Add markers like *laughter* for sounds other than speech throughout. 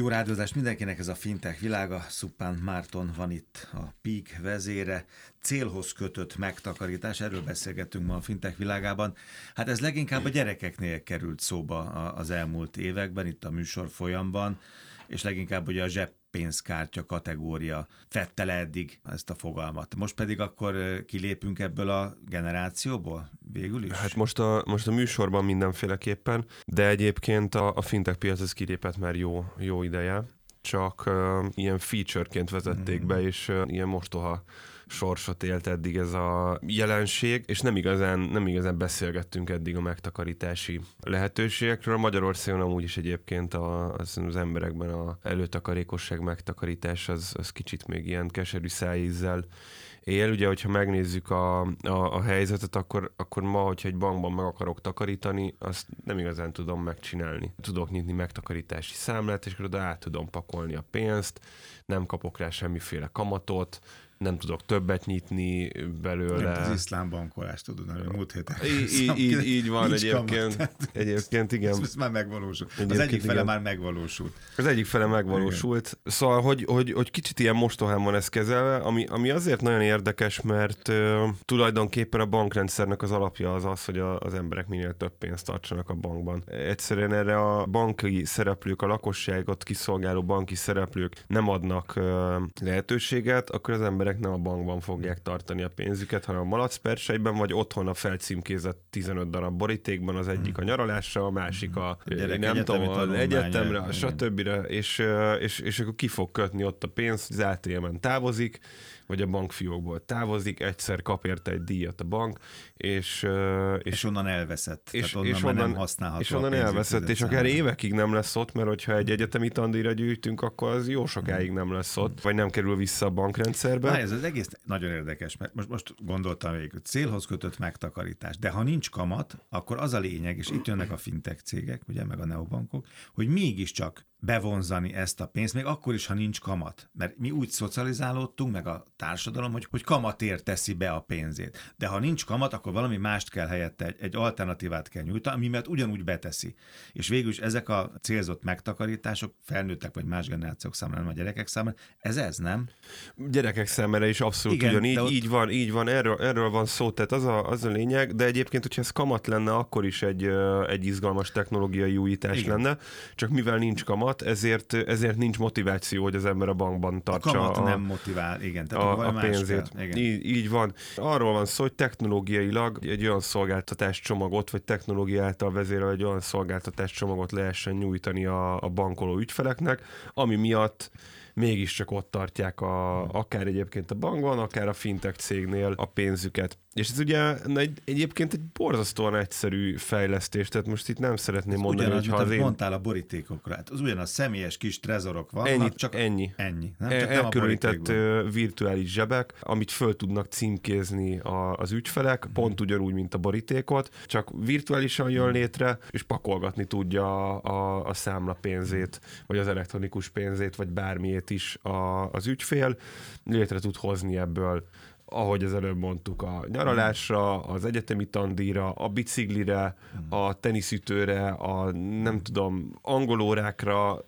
Jó rádiózást mindenkinek, ez a fintech világa. Szupán Márton van itt a PIK vezére. Célhoz kötött megtakarítás, erről beszélgetünk ma a fintech világában. Hát ez leginkább a gyerekeknél került szóba az elmúlt években, itt a műsor folyamban, és leginkább ugye a zseb pénzkártya kategória fette le eddig ezt a fogalmat. Most pedig akkor kilépünk ebből a generációból végül is? Hát most a, most a műsorban mindenféleképpen, de egyébként a, a fintech piac ez kilépett már jó, jó ideje, csak uh, ilyen featureként vezették mm. be, és uh, ilyen mostoha sorsot élt eddig ez a jelenség, és nem igazán, nem igazán beszélgettünk eddig a megtakarítási lehetőségekről. Magyarországon amúgy is egyébként a, az, az emberekben a előtakarékosság megtakarítás az, az kicsit még ilyen keserű szájízzel él. Ugye, hogyha megnézzük a, a, a helyzetet, akkor, akkor ma, hogyha egy bankban meg akarok takarítani, azt nem igazán tudom megcsinálni. Tudok nyitni megtakarítási számlát, és akkor oda át tudom pakolni a pénzt, nem kapok rá semmiféle kamatot, nem tudok többet nyitni belőle. Nem, az iszlám bankolást tudod, hogy múlt héten. *laughs* Így, így, így van egyébként. Kamat, egyébként igen. Ez már megvalósult. Egyébként, az egyik fele igen. már megvalósult. Az egyik fele megvalósult. Igen. Szóval, hogy, hogy, hogy kicsit ilyen mostohán van ez kezelve, ami, ami azért nagyon érdekes, mert uh, tulajdonképpen a bankrendszernek az alapja az az, hogy a, az emberek minél több pénzt tartsanak a bankban. Egyszerűen erre a banki szereplők, a lakosságot kiszolgáló banki szereplők nem adnak uh, lehetőséget, akkor az ember emberek nem a bankban fogják tartani a pénzüket, hanem a malacperseiben, vagy otthon a felcímkézett 15 darab borítékban, az egyik a hmm. nyaralásra, a másik a, hmm. nem tudom, az egyetemre, a stb. És, és, és akkor ki fog kötni ott a pénz, az ATM-en távozik, vagy a bankfiókból távozik, egyszer kap érte egy díjat a bank, és... És, és onnan elveszett, és, onnan és onnan, nem használható És onnan elveszett, és akár évekig nem lesz ott, mert hogyha egy egyetemi tandíjra gyűjtünk, akkor az jó sokáig nem lesz ott, vagy nem kerül vissza a bankrendszerbe. Na, ez az egész nagyon érdekes, mert most, most gondoltam végig, hogy célhoz kötött megtakarítás, de ha nincs kamat, akkor az a lényeg, és itt jönnek a fintech cégek, ugye, meg a neobankok, hogy mégiscsak bevonzani ezt a pénzt, még akkor is, ha nincs kamat. Mert mi úgy szocializálódtunk, meg a társadalom, hogy, hogy kamatért teszi be a pénzét. De ha nincs kamat, akkor valami mást kell helyette, egy, egy alternatívát kell nyújtani, ami mert ugyanúgy beteszi. És végül is ezek a célzott megtakarítások felnőttek vagy más generációk számára, nem a gyerekek számára, ez ez, nem? Gyerekek számára is abszolút Igen, ugyanígy, ott... így van, így van, erről, erről van szó, tehát az a, az a lényeg, de egyébként, hogyha ez kamat lenne, akkor is egy, egy izgalmas technológiai újítás Igen. lenne, csak mivel nincs kamat, ezért, ezért nincs motiváció, hogy az ember a bankban tartsa a, kamat a, nem motivál, igen, tehát a, a pénzét. Igen. Így, így van. Arról van szó, hogy technológiailag egy olyan szolgáltatás csomagot, vagy technológia által vezérel egy olyan szolgáltatás csomagot lehessen nyújtani a, a bankoló ügyfeleknek, ami miatt mégiscsak ott tartják a, akár egyébként a bankban, akár a fintech cégnél a pénzüket. És ez ugye egy, egyébként egy borzasztóan egyszerű fejlesztés, tehát most itt nem szeretném mondani, ugyanaz, hogy ha az én... mondtál a borítékokra, hát az ugyanaz személyes kis trezorok vannak, ennyi, csak ennyi. ennyi. Nem? Csak Elkülönített nem virtuális zsebek, amit föl tudnak címkézni a, az ügyfelek, hmm. pont ugyanúgy, mint a borítékot, csak virtuálisan jön létre, és pakolgatni tudja a, a, a számla pénzét, vagy az elektronikus pénzét, vagy bármiét is a, az ügyfél, létre tud hozni ebből ahogy az előbb mondtuk, a nyaralásra, az egyetemi tandíra, a biciklire, a teniszütőre, a nem tudom, angolórákra,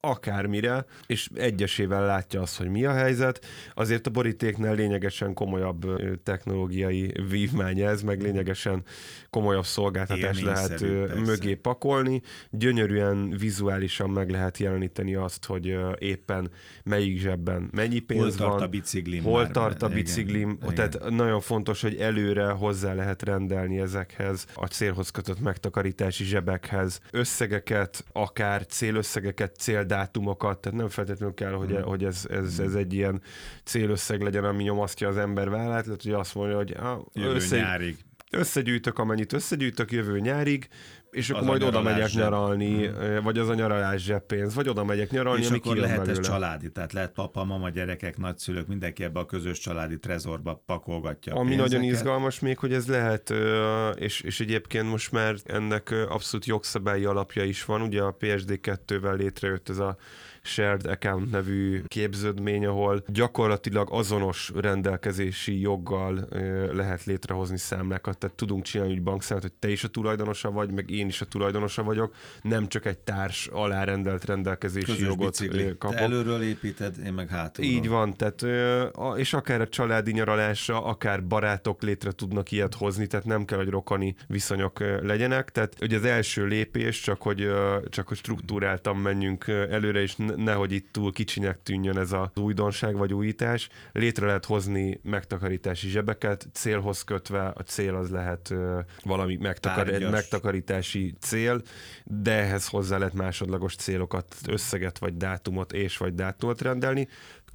akármire, és egyesével látja azt, hogy mi a helyzet. Azért a borítéknál lényegesen komolyabb technológiai vívmány ez, meg lényegesen komolyabb szolgáltatás lehet persze. mögé pakolni. Gyönyörűen vizuálisan meg lehet jeleníteni azt, hogy éppen melyik zsebben mennyi pénz hol tart van, a biciklim hol tart a biciklim. Igen, Tehát igen. nagyon fontos, hogy előre hozzá lehet rendelni ezekhez a célhoz kötött megtakarítási zsebekhez összegeket, akár célösszegeket, cél dátumokat, tehát nem feltétlenül kell, hogy, hmm. hogy ez, ez, ez egy ilyen célösszeg legyen, ami nyomasztja az ember vállát, tehát hogy azt mondja, hogy ah, össze, nyárig. Összegyűjtök, amennyit összegyűjtök jövő nyárig, és akkor az majd oda megyek zseb. nyaralni, hmm. vagy az a nyaralás zseppénz, vagy oda megyek nyaralni, és ami akkor lehet belőle. ez családi, tehát lehet papa, mama, gyerekek, nagyszülők, mindenki ebbe a közös családi trezorba pakolgatja Ami nagyon izgalmas még, hogy ez lehet, és, és egyébként most már ennek abszolút jogszabályi alapja is van, ugye a PSD2-vel létrejött ez a Shared Account nevű képződmény, ahol gyakorlatilag azonos rendelkezési joggal lehet létrehozni számlákat, tehát tudunk csinálni egy bankszámlát, hogy te is a tulajdonosa vagy, meg én is a tulajdonosa vagyok, nem csak egy társ alárendelt rendelkezési Közös jogot bicikli. kapok. Te előről építed, én meg hátulról. Így van, tehát, és akár a családi nyaralásra, akár barátok létre tudnak ilyet hozni, tehát nem kell, hogy rokani viszonyok legyenek, tehát ugye az első lépés, csak hogy, csak hogy struktúráltan menjünk előre, és nehogy itt túl kicsinek tűnjön ez az újdonság vagy újítás. Létre lehet hozni megtakarítási zsebeket, célhoz kötve, a cél az lehet valami megtakar- megtakarítási cél, de ehhez hozzá lehet másodlagos célokat, összeget vagy dátumot és vagy dátumot rendelni.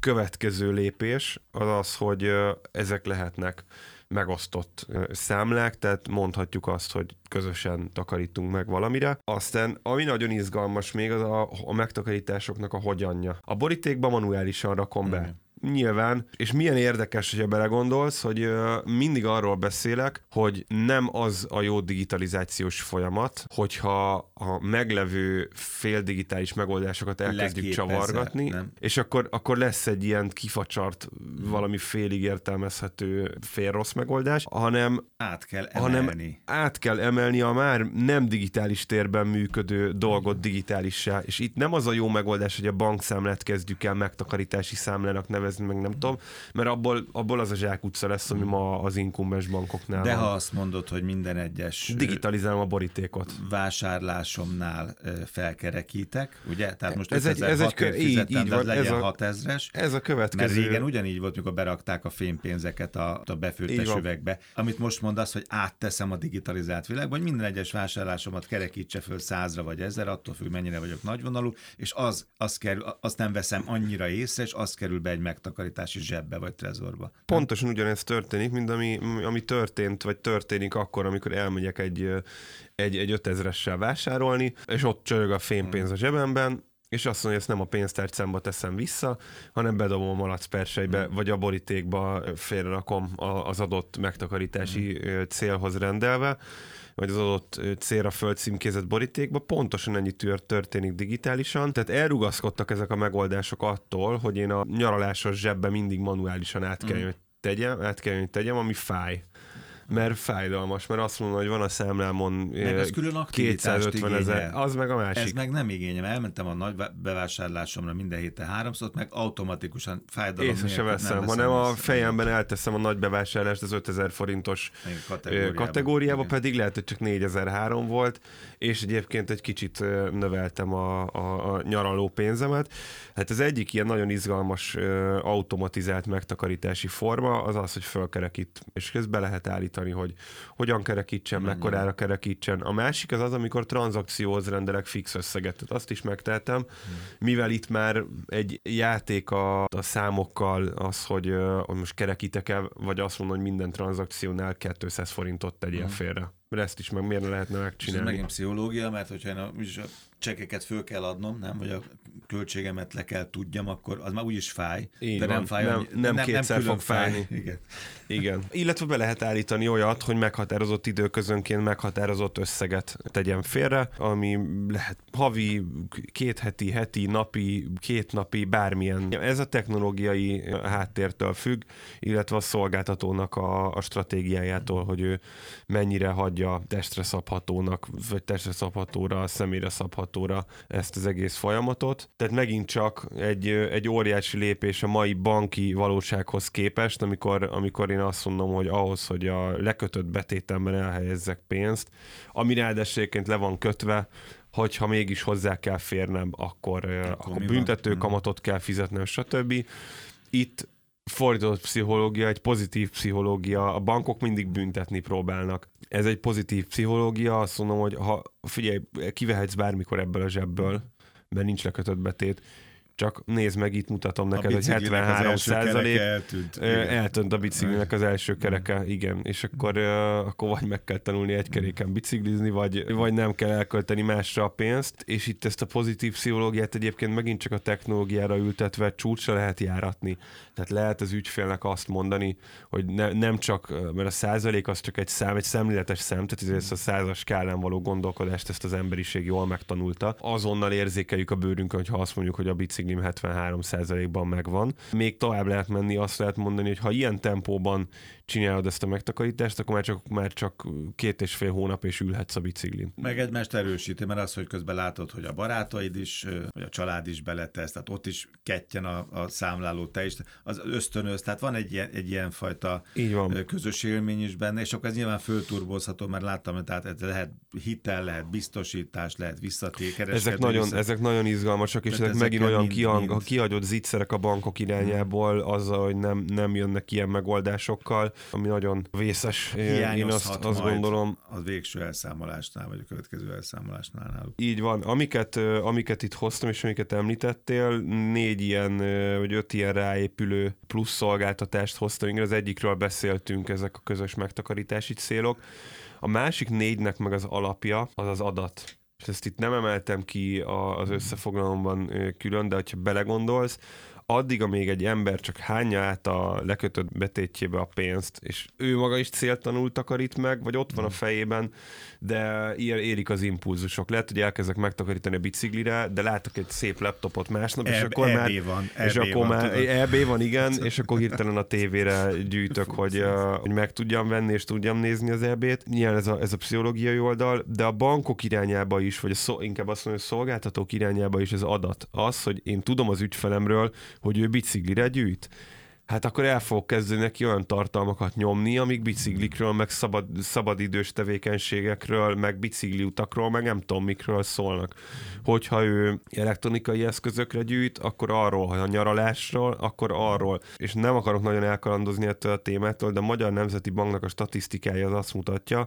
Következő lépés az az, hogy ezek lehetnek megosztott számlák, tehát mondhatjuk azt, hogy közösen takarítunk meg valamire. Aztán, ami nagyon izgalmas még, az a, a megtakarításoknak a hogyanja. A borítékba manuálisan rakom be. Mm nyilván, és milyen érdekes, hogyha belegondolsz, hogy mindig arról beszélek, hogy nem az a jó digitalizációs folyamat, hogyha a meglevő féldigitális megoldásokat elkezdjük Leképezze, csavargatni, nem. és akkor, akkor lesz egy ilyen kifacsart, valami félig értelmezhető fél rossz megoldás, hanem át kell emelni. Hanem át kell emelni a már nem digitális térben működő dolgot digitálissá, és itt nem az a jó megoldás, hogy a bankszámlát kezdjük el megtakarítási számlának nevezni, nevezni, meg nem tudom, mert abból, abból az a zsákutca lesz, ami ma az inkumbens bankoknál De van. ha azt mondod, hogy minden egyes... Digitalizálom a borítékot. Vásárlásomnál felkerekítek, ugye? Tehát most ez egy, ez egy kö... így, így van, legyen ez a, 6000-es. Ez a következő. Mert régen ugyanígy volt, mikor berakták a fénypénzeket a, a befőttes üvegbe. Amit most mondasz, hogy átteszem a digitalizált világba, hogy minden egyes vásárlásomat kerekítse föl százra vagy ezer, attól függ, mennyire vagyok nagyvonalú, és az, az kerül, azt nem veszem annyira észre, és az kerül be egy meg megtakarítási zsebbe vagy trezorba. Pontosan ugyanezt történik, mint ami, ami történt, vagy történik akkor, amikor elmegyek egy, egy, egy 5000-essel vásárolni, és ott csörög a fénypénz a zsebemben, és azt mondja, hogy ezt nem a pénztárcámba teszem vissza, hanem bedobom a malacpersejbe, mm. vagy a borítékba félrerakom az adott megtakarítási mm. célhoz rendelve, vagy az adott célra földcímkézett borítékba, pontosan ennyi történik digitálisan, tehát elrugaszkodtak ezek a megoldások attól, hogy én a nyaralásos zsebbe mindig manuálisan át kell, mm. hogy tegyem, át kell, hogy tegyem, ami fáj mert fájdalmas, mert azt mondom, hogy van a számlámon meg az külön 250 ezer, az meg a másik. Ez meg nem igényem, elmentem a nagy bevásárlásomra minden héten háromszor, meg automatikusan fájdalom Észre se veszem, hanem a fejemben elteszem a nagy bevásárlást az 5000 forintos kategóriába, kategóriába pedig lehet, hogy csak 4003 volt, és egyébként egy kicsit növeltem a, a, a nyaraló pénzemet. Hát az egyik ilyen nagyon izgalmas automatizált megtakarítási forma az az, hogy fölkerekít, és közben lehet állítani állítani, hogy hogyan kerekítsen, Mennyi. mekkorára kerekítsen. A másik az az, amikor tranzakcióhoz rendelek fix összeget. Tehát azt is megtehetem, hmm. mivel itt már egy játék a, a számokkal az, hogy, hogy most kerekítek el, vagy azt mondom, hogy minden tranzakciónál 200 forintot tegyél hmm. félre. Mert ezt is meg miért lehetne megcsinálni? Ez megint pszichológia, mert hogyha én a, a csekeket föl kell adnom, nem, vagy a költségemet le kell tudjam, akkor az már úgyis fáj. Így de van. nem fáj, nem, nem, nem kétszer nem fog fájni. Fáj. *laughs* Igen. Igen. Illetve be lehet állítani olyat, hogy meghatározott időközönként meghatározott összeget tegyen félre, ami lehet havi, két heti, heti, napi, két napi, bármilyen. Ez a technológiai háttértől függ, illetve a szolgáltatónak a, a stratégiájától, hogy ő mennyire hagyja testre szabhatónak, vagy testre szabhatóra, személyre szabhatóra ezt az egész folyamatot. Tehát megint csak egy, egy óriási lépés a mai banki valósághoz képest, amikor, amikor én azt mondom, hogy ahhoz, hogy a lekötött betétemben elhelyezzek pénzt, ami ráadásul le van kötve, hogyha mégis hozzá kell férnem, akkor, akkor, akkor büntető van? kamatot kell fizetnem, stb. Itt fordított pszichológia, egy pozitív pszichológia, a bankok mindig büntetni próbálnak. Ez egy pozitív pszichológia, azt mondom, hogy ha figyelj, kivehetsz bármikor ebből a zsebből, mert nincs lekötött betét, csak nézd meg, itt mutatom neked, hogy 73 százalék eltűnt. eltűnt a biciklinek az első kereke, igen, és akkor, akkor vagy meg kell tanulni egy keréken biciklizni, vagy, vagy nem kell elkölteni másra a pénzt, és itt ezt a pozitív pszichológiát egyébként megint csak a technológiára ültetve csúcsra lehet járatni. Tehát lehet az ügyfélnek azt mondani, hogy ne, nem csak, mert a százalék az csak egy szám, egy szemléletes szám, tehát ez a százas skálán való gondolkodást ezt az emberiség jól megtanulta. Azonnal érzékeljük a bőrünkön, hogyha azt mondjuk, hogy a bicikli biciklim 73%-ban megvan. Még tovább lehet menni, azt lehet mondani, hogy ha ilyen tempóban csinálod ezt a megtakarítást, akkor már csak, már csak két és fél hónap és ülhetsz a biciklin. Meg egymást erősíti, mert az, hogy közben látod, hogy a barátaid is, vagy a család is beletesz, tehát ott is kettjen a, a számláló te is, az ösztönöz, tehát van egy ilyen, egy ilyen fajta Így van. közös élmény is benne, és akkor ez nyilván fölturbozható, mert láttam, tehát ez lehet hitel, lehet biztosítás, lehet visszatékeres. Ezek nagyon, vissza... ezek nagyon izgalmasak, és ezek, ezek megint olyan kiang, mind... kihagyott zicserek a bankok irányából, azzal, hogy nem, nem jönnek ilyen megoldásokkal, ami nagyon vészes. Én azt, azt gondolom. A végső elszámolásnál, vagy a következő elszámolásnál náluk. Így van. Amiket, amiket itt hoztam, és amiket említettél, négy ilyen, vagy öt ilyen ráépülő plusz szolgáltatást hoztam. Az egyikről beszéltünk, ezek a közös megtakarítási célok. A másik négynek meg az alapja az az adat. És ezt itt nem emeltem ki az összefoglalomban külön, de ha belegondolsz, addig, amíg egy ember csak hányja át a lekötött betétjébe a pénzt, és ő maga is céltanul takarít meg, vagy ott van a hmm. fejében, de ilyen érik az impulzusok. Lehet, hogy elkezdek megtakarítani a biciklire, de látok egy szép laptopot másnap, és akkor már... Van, és akkor már EB van, igen, és akkor hirtelen a tévére gyűjtök, *laughs* hogy, uh, hogy meg tudjam venni, és tudjam nézni az EB-t. Nyilván ez a, ez a pszichológiai oldal, de a bankok irányába is, vagy a szó, inkább azt mondom, hogy a szolgáltatók irányába is ez adat. Az, hogy én tudom az ügyfelemről, hogy ő biciklire gyűjt hát akkor el fog kezdeni neki olyan tartalmakat nyomni, amik biciklikről, meg szabad, szabadidős tevékenységekről, meg bicikliutakról, meg nem tudom mikről szólnak. Hogyha ő elektronikai eszközökre gyűjt, akkor arról, ha a nyaralásról, akkor arról. És nem akarok nagyon elkalandozni ettől a témától, de a Magyar Nemzeti Banknak a statisztikája az azt mutatja,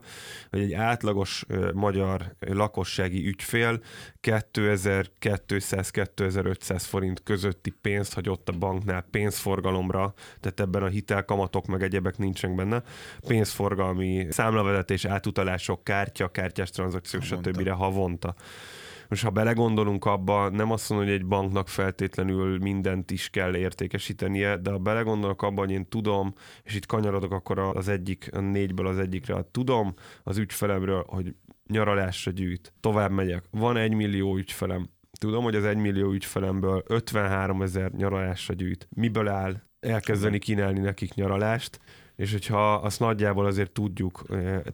hogy egy átlagos magyar lakossági ügyfél 2200-2500 forint közötti pénzt hagyott a banknál pénzforgalomra, tehát ebben a hitelkamatok meg egyebek nincsenek benne. Pénzforgalmi számlavezetés, átutalások, kártya, kártyás tranzakciók, stb. havonta. Most ha belegondolunk abba, nem azt mondom, hogy egy banknak feltétlenül mindent is kell értékesítenie, de ha belegondolok abba, hogy én tudom, és itt kanyarodok akkor az egyik, a négyből az egyikre, tudom az ügyfelemről, hogy nyaralásra gyűjt, tovább megyek, van egy millió ügyfelem, tudom, hogy az egy millió ügyfelemből 53 ezer nyaralásra gyűjt. Miből áll? Elkezdeni kínálni nekik nyaralást, és hogyha azt nagyjából azért tudjuk,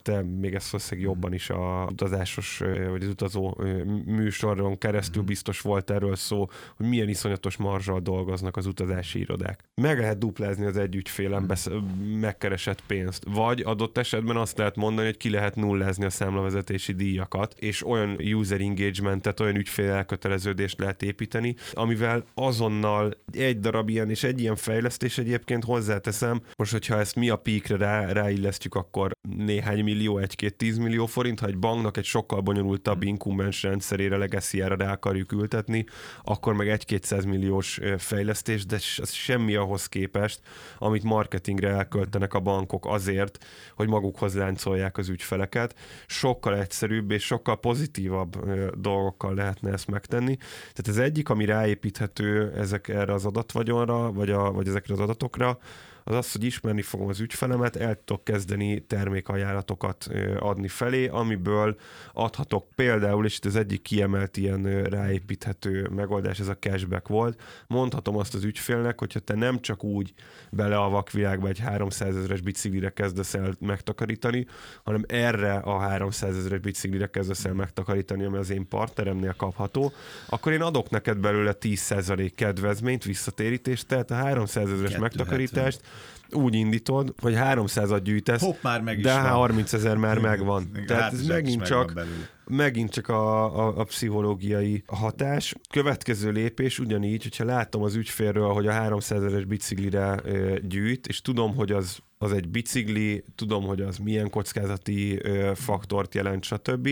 te még ezt valószínűleg jobban is a utazásos, vagy az utazó műsoron keresztül mhm. biztos volt erről szó, hogy milyen iszonyatos marzsal dolgoznak az utazási irodák. Meg lehet duplázni az egy ügyfélem mhm. megkeresett pénzt, vagy adott esetben azt lehet mondani, hogy ki lehet nullázni a számlavezetési díjakat, és olyan user engagementet, olyan ügyfél elköteleződést lehet építeni, amivel azonnal egy darab ilyen és egy ilyen fejlesztés egyébként hozzáteszem, most hogyha ezt mi a píkre rá, ráillesztjük, akkor néhány millió, egy-két tízmillió forint, ha egy banknak egy sokkal bonyolultabb hmm. inkumbens rendszerére, legacy rá akarjuk ültetni, akkor meg egy-kétszáz milliós fejlesztés, de ez semmi ahhoz képest, amit marketingre elköltenek a bankok azért, hogy magukhoz láncolják az ügyfeleket. Sokkal egyszerűbb és sokkal pozitívabb dolgokkal lehetne ezt megtenni. Tehát ez egyik, ami ráépíthető ezek erre az adatvagyonra, vagy, a, vagy ezekre az adatokra, az az, hogy ismerni fogom az ügyfelemet, el tudok kezdeni termékajánlatokat adni felé, amiből adhatok például, és itt az egyik kiemelt ilyen ráépíthető megoldás, ez a cashback volt. Mondhatom azt az ügyfélnek, hogyha te nem csak úgy bele a vakvilágba egy 300 ezeres biciklire kezdesz el megtakarítani, hanem erre a 300 ezeres biciklire kezdesz el megtakarítani, ami az én partneremnél kapható, akkor én adok neked belőle 10% kedvezményt, visszatérítést, tehát a 300 ezeres megtakarítást úgy indítod, hogy 300-at gyűjtesz, Hopp, már meg de van. 30 ezer már megvan. Igen, Tehát hát ez megint csak, megint csak a, a, a pszichológiai hatás. Következő lépés ugyanígy, hogyha látom az ügyfélről, hogy a 300 ezeres biciklire ö, gyűjt, és tudom, hogy az az egy bicikli, tudom, hogy az milyen kockázati ö, faktort jelent, stb.,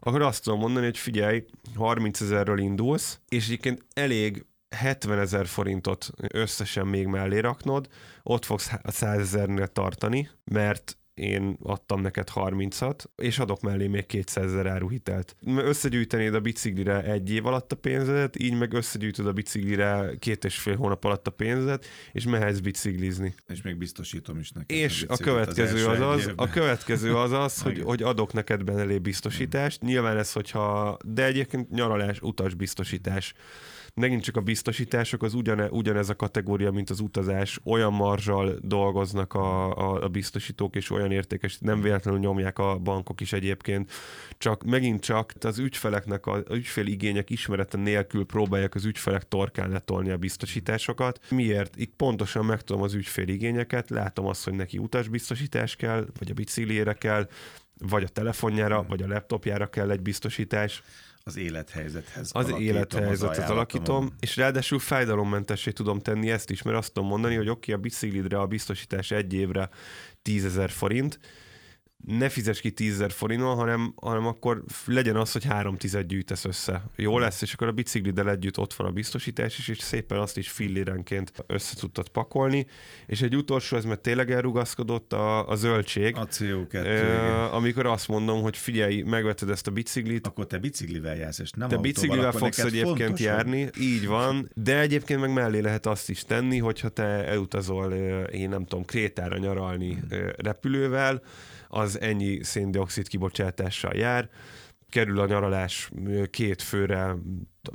akkor azt tudom mondani, hogy figyelj, 30 ezerről indulsz, és egyébként elég 70 ezer forintot összesen még mellé raknod, ott fogsz a 100 ezernél tartani, mert én adtam neked 30-at, és adok mellé még 200 ezer áruhitelt. Összegyűjtenéd a biciklire egy év alatt a pénzedet, így meg összegyűjtöd a biciklire két és fél hónap alatt a pénzedet, és mehetsz biciklizni. És még biztosítom is neked. És a, a következő az, az, az a következő az az, hogy, hogy adok neked benne biztosítást. Nyilván ez, hogyha, de egyébként nyaralás, utas biztosítás megint csak a biztosítások az ugyane, ugyanez a kategória, mint az utazás, olyan marzsal dolgoznak a, a, a biztosítók, és olyan értékes, nem véletlenül nyomják a bankok is egyébként, csak megint csak az ügyfeleknek, a, a ügyfél igények ismerete nélkül próbálják az ügyfelek torkán letolni a biztosításokat. Miért? Itt pontosan megtudom az ügyfél igényeket, látom azt, hogy neki utasbiztosítás kell, vagy a biciklére kell, vagy a telefonjára, vagy a laptopjára kell egy biztosítás az élethelyzethez Az élethelyzethez alakítom, és ráadásul fájdalommentessé tudom tenni ezt is, mert azt tudom mondani, hogy oké, okay, a biciklidre a biztosítás egy évre 10 ezer forint, ne fizes ki 10 forintot, hanem, hanem akkor legyen az, hogy három tized gyűjtesz össze. Jó lesz, és akkor a bicikliddel együtt ott van a biztosítás is, és szépen azt is fillérenként össze tudtad pakolni. És egy utolsó, ez mert tényleg elrugaszkodott a, a zöldség. A CO2. E, amikor azt mondom, hogy figyelj, megveted ezt a biciklit. Akkor te biciklivel jársz, és nem Te autóval, biciklivel fogsz egyébként fontos, járni, így van, de egyébként meg mellé lehet azt is tenni, hogyha te elutazol, én nem tudom, Krétára nyaralni hmm. repülővel, az ennyi széndiokszid kibocsátással jár, kerül a nyaralás két főre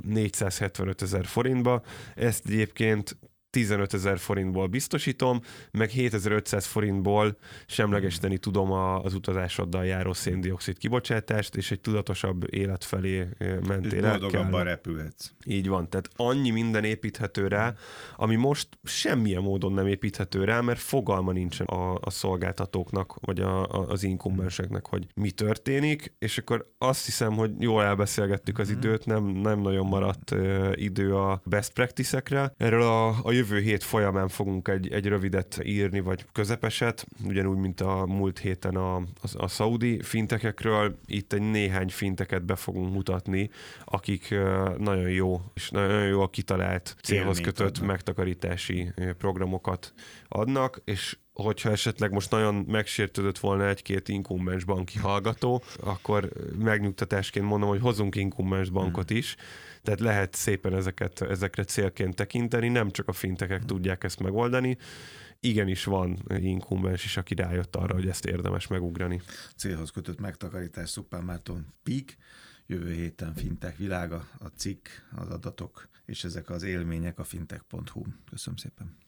475 ezer forintba, ezt egyébként 15 ezer forintból biztosítom, meg 7500 forintból semlegesíteni tudom az utazásoddal járó széndiokszid kibocsátást, és egy tudatosabb élet felé mentél el. Boldogabban repülhetsz. Így van, tehát annyi minden építhető rá, ami most semmilyen módon nem építhető rá, mert fogalma nincsen a, a szolgáltatóknak, vagy a, a, az inkumbenseknek, hogy mi történik, és akkor azt hiszem, hogy jól elbeszélgettük az mhm. időt, nem, nem nagyon maradt uh, idő a best practice-ekre. Erről a, a jövő jövő hét folyamán fogunk egy, egy rövidet írni, vagy közepeset, ugyanúgy, mint a múlt héten a, a, a szaudi fintekekről. Itt egy néhány finteket be fogunk mutatni, akik nagyon jó és nagyon jó a kitalált célhoz kötött adnak. megtakarítási programokat adnak, és hogyha esetleg most nagyon megsértődött volna egy-két inkumbens banki hallgató, akkor megnyugtatásként mondom, hogy hozunk inkumbens bankot hmm. is, tehát lehet szépen ezeket, ezekre célként tekinteni, nem csak a fintekek hmm. tudják ezt megoldani, igenis van inkumbens is, aki rájött arra, hogy ezt érdemes megugrani. Célhoz kötött megtakarítás, Szupán Márton Peak, jövő héten fintek világa, a cikk, az adatok és ezek az élmények a fintech.hu. Köszönöm szépen.